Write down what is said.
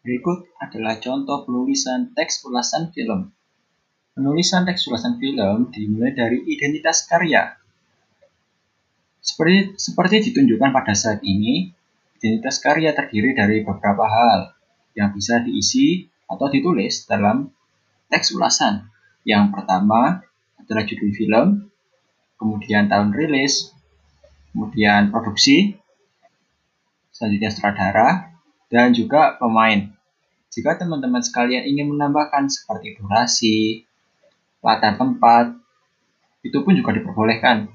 Berikut adalah contoh penulisan teks ulasan film. Penulisan teks ulasan film dimulai dari identitas karya. Seperti, seperti ditunjukkan pada saat ini, identitas karya terdiri dari beberapa hal yang bisa diisi atau ditulis dalam teks ulasan. Yang pertama adalah judul film, kemudian tahun rilis, kemudian produksi, selanjutnya sutradara, dan juga pemain. Jika teman-teman sekalian ingin menambahkan seperti durasi, latar tempat, itu pun juga diperbolehkan.